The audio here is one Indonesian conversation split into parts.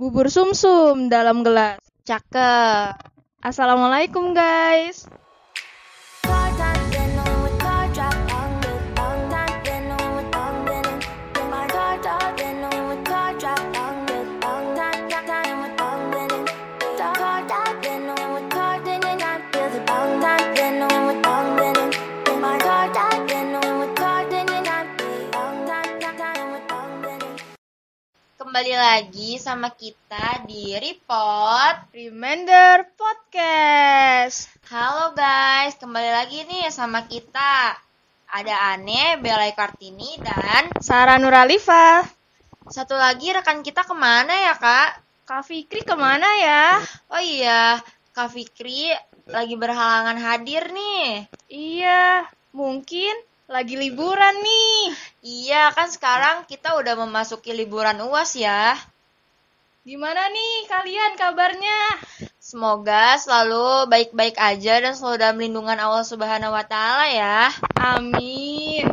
Bubur sumsum dalam gelas. Cakep. Assalamualaikum guys. Kembali lagi sama kita di Report. Reminder Podcast. Halo guys, kembali lagi nih sama kita. Ada Ane, Belai Kartini, dan Sarah Nuralifa. satu lagi rekan kita ke mana ya kak? Kak Fikri ke mana ya? Oh iya, Kak Fikri lagi berhalangan hadir nih. Iya, mungkin lagi liburan nih. Iya, kan sekarang kita udah memasuki liburan UAS ya. Gimana nih kalian kabarnya? Semoga selalu baik-baik aja dan selalu dalam lindungan Allah Subhanahu wa taala ya. Amin.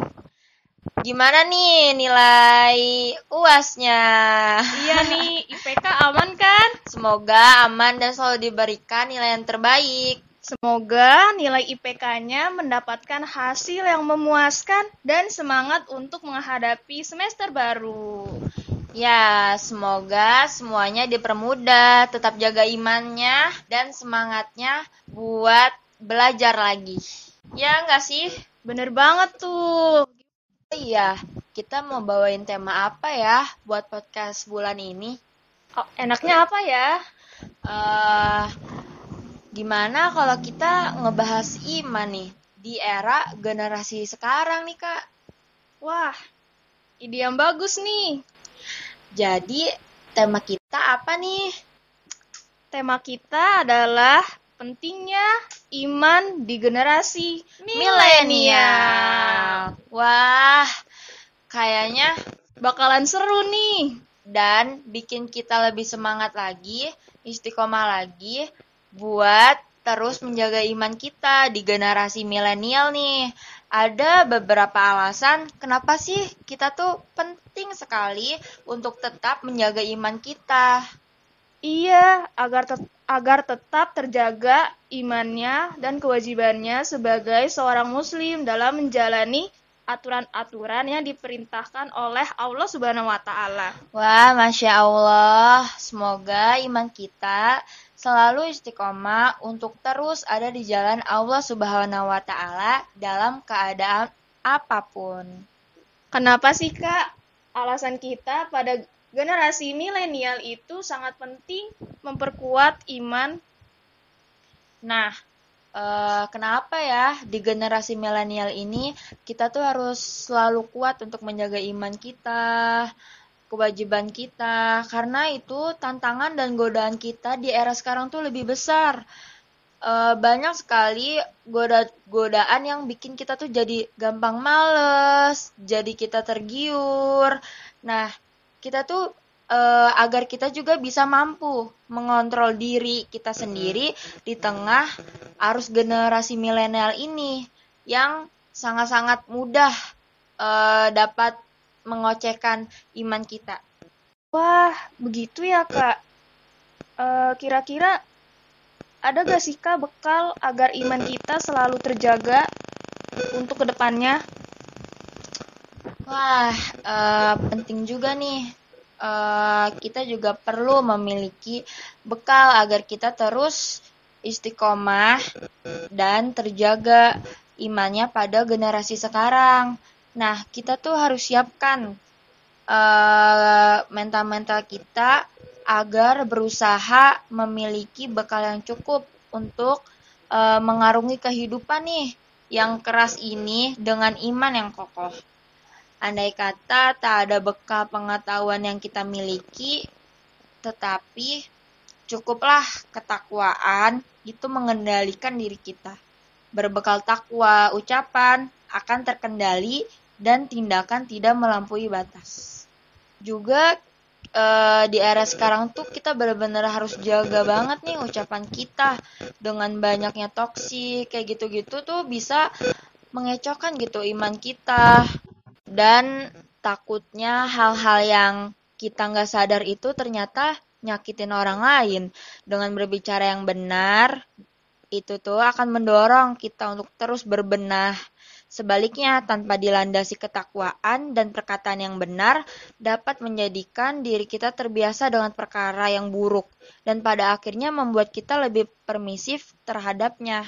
Gimana nih nilai UASnya? Iya nih, IPK aman kan? Semoga aman dan selalu diberikan nilai yang terbaik. Semoga nilai IPK-nya mendapatkan hasil yang memuaskan dan semangat untuk menghadapi semester baru. Ya, semoga semuanya dipermudah, tetap jaga imannya dan semangatnya buat belajar lagi. Ya nggak sih? Bener banget tuh. Iya, kita mau bawain tema apa ya buat podcast bulan ini? Oh, enaknya apa ya? eh gimana kalau kita ngebahas iman nih di era generasi sekarang nih kak? Wah, ide yang bagus nih. Jadi tema kita apa nih? Tema kita adalah pentingnya iman di generasi milenial. Wah, kayaknya Bakalan seru nih. dan bikin kita lebih semangat lagi, istiqomah lagi buat terus menjaga iman kita di generasi milenial nih. Ada beberapa alasan kenapa sih kita tuh penting sekali untuk tetap menjaga iman kita. Iya, agar tet- agar tetap terjaga imannya dan kewajibannya sebagai seorang muslim dalam menjalani aturan-aturan yang diperintahkan oleh Allah Subhanahu wa taala. Wah, Masya Allah. Semoga iman kita selalu istiqomah untuk terus ada di jalan Allah Subhanahu wa Ta'ala dalam keadaan apa pun. Kenapa sih, Kak? Alasan kita pada generasi milenial itu sangat penting memperkuat iman. Nah, eh, kenapa ya di generasi milenial ini kita tuh harus selalu kuat untuk menjaga iman kita, kewajiban kita, karena itu tantangan dan godaan kita di era sekarang tuh lebih besar. Eh, banyak sekali goda godaan yang bikin kita tuh jadi gampang males, jadi kita tergiur. Nah, kita tuh eh, agar kita juga bisa mampu mengontrol diri kita sendiri di tengah arus generasi milenial ini yang sangat-sangat mudah eh, dapat mengocehkan iman kita. Wah, begitu ya, Kak. Eh, Kira-kira ada gak sih, Kak, bekal agar iman kita selalu terjaga untuk ke depannya? Wah, eh, penting juga nih. Eh, kita juga perlu memiliki bekal agar kita terus istiqomah dan terjaga imannya pada generasi sekarang. Nah, kita tuh harus siapkan eh, mental-mental kita agar berusaha memiliki bekal yang cukup untuk eh, mengarungi kehidupan nih yang keras ini dengan iman yang kokoh. Andai kata tak ada bekal pengetahuan yang kita miliki, tetapi cukuplah ketakwaan itu mengendalikan diri kita. Berbekal takwa, ucapan akan terkendali dan tindakan tidak melampaui batas. Juga eh, di era sekarang tuh kita benar-benar harus jaga banget nih ucapan kita dengan banyaknya toksik kayak gitu-gitu tuh bisa mengecohkan gitu iman kita dan takutnya hal-hal yang kita nggak sadar itu ternyata nyakitin orang lain. Dengan berbicara yang benar, itu tuh akan mendorong kita untuk terus berbenah. Sebaliknya, tanpa dilandasi ketakwaan dan perkataan yang benar, dapat menjadikan diri kita terbiasa dengan perkara yang buruk, dan pada akhirnya membuat kita lebih permisif terhadapnya.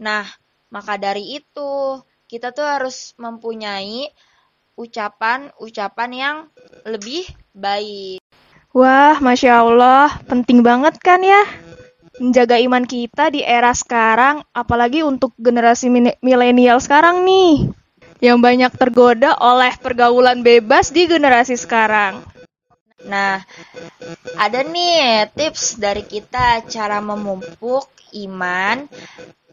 Nah, maka dari itu, kita tuh harus mempunyai ucapan-ucapan yang lebih baik. Wah, Masya Allah, penting banget kan ya? Menjaga iman kita di era sekarang, apalagi untuk generasi milenial sekarang nih, yang banyak tergoda oleh pergaulan bebas di generasi sekarang. Nah, ada nih tips dari kita cara memupuk iman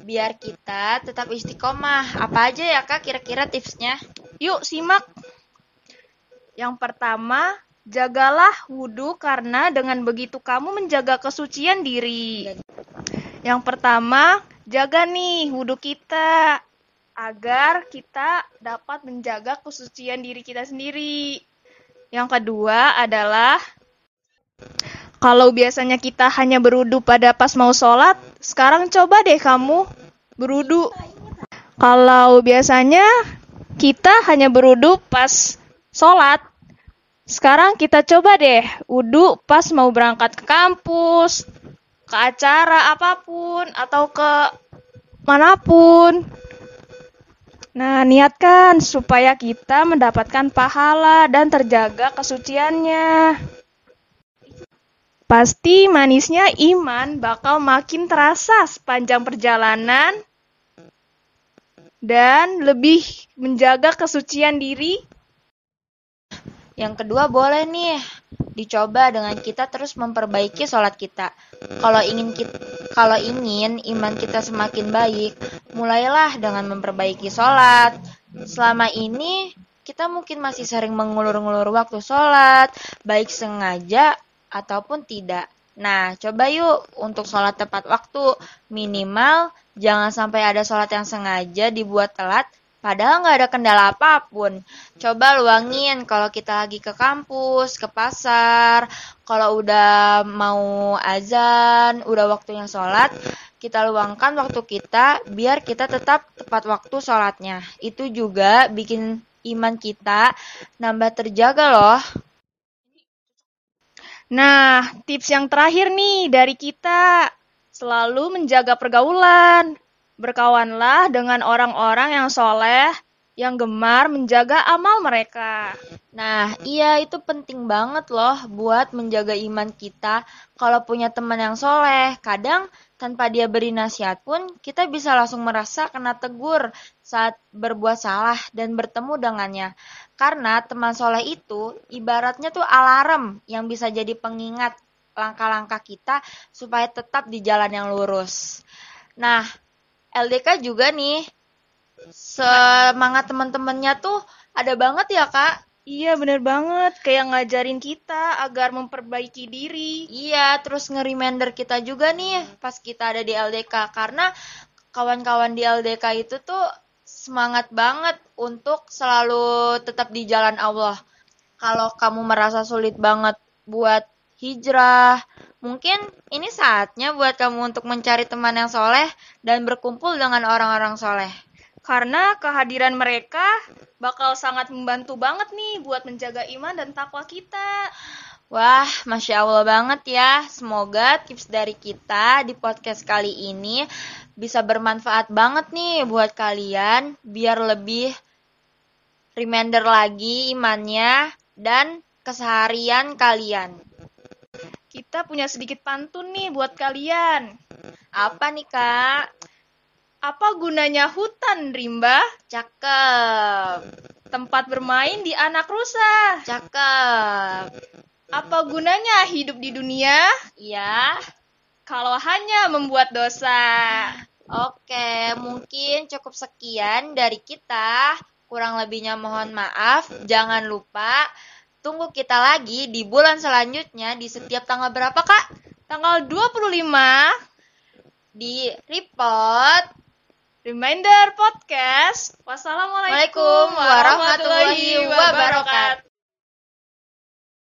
biar kita tetap istiqomah. Apa aja ya kak kira-kira tipsnya? Yuk simak. Yang pertama, Jagalah wudhu karena dengan begitu kamu menjaga kesucian diri. Yang pertama, jaga nih wudhu kita agar kita dapat menjaga kesucian diri kita sendiri. Yang kedua adalah kalau biasanya kita hanya berwudhu pada pas mau sholat, sekarang coba deh kamu berwudhu. Kalau biasanya kita hanya berwudhu pas sholat, sekarang kita coba deh, wudhu pas mau berangkat ke kampus, ke acara apa pun, atau ke mana pun. Nah, niatkan supaya kita mendapatkan pahala dan terjaga kesuciannya. Pasti manisnya iman bakal makin terasa sepanjang perjalanan dan lebih menjaga kesucian diri yang kedua boleh nih dicoba dengan kita terus memperbaiki sholat kita. Kalau ingin kita, kalau ingin iman kita semakin baik, mulailah dengan memperbaiki sholat. Selama ini kita mungkin masih sering mengulur-ngulur waktu sholat, baik sengaja ataupun tidak. Nah, coba yuk untuk sholat tepat waktu. Minimal jangan sampai ada sholat yang sengaja dibuat telat Padahal nggak ada kendala apa pun. Coba luangin kalau kita lagi ke kampus, ke pasar, kalau udah mau azan, udah waktunya sholat, kita luangkan waktu kita biar kita tetap tepat waktu sholatnya. Itu juga bikin iman kita nambah terjaga loh. Nah, tips yang terakhir nih dari kita, selalu menjaga pergaulan. Berkawanlah dengan orang-orang yang soleh, yang gemar menjaga amal mereka. Nah, iya itu penting banget loh buat menjaga iman kita. Kalau punya teman yang soleh, kadang tanpa dia beri nasihat pun, kita bisa langsung merasa kena tegur saat berbuat salah dan bertemu dengannya. Karena teman soleh itu ibaratnya tuh alarm yang bisa jadi pengingat langkah-langkah kita supaya tetap di jalan yang lurus. Nah, LDK juga nih semangat teman-temannya tuh ada banget ya kak Iya bener banget, kayak ngajarin kita agar memperbaiki diri. Iya, terus nge-reminder kita juga nih pas kita ada di LDK. Karena kawan-kawan di LDK itu tuh semangat banget untuk selalu tetap di jalan Allah. Kalau kamu merasa sulit banget buat hijrah. Mungkin ini saatnya buat kamu untuk mencari teman yang soleh dan berkumpul dengan orang-orang soleh. Karena kehadiran mereka bakal sangat membantu banget nih buat menjaga iman dan takwa kita. Wah, Masya Allah banget ya. Semoga tips dari kita di podcast kali ini bisa bermanfaat banget nih buat kalian. Biar lebih reminder lagi imannya dan keseharian kalian kita punya sedikit pantun nih buat kalian. Apa nih, Kak? Apa gunanya hutan, Rimba? Cakep. Tempat bermain di anak rusa. Cakep. Apa gunanya hidup di dunia? Iya. Kalau hanya membuat dosa. Oke, mungkin cukup sekian dari kita. Kurang lebihnya mohon maaf. Jangan lupa Tunggu kita lagi di bulan selanjutnya di setiap tanggal berapa, Kak? Tanggal 25 di report Reminder Podcast. Wassalamualaikum warahmatullahi wabarakatuh.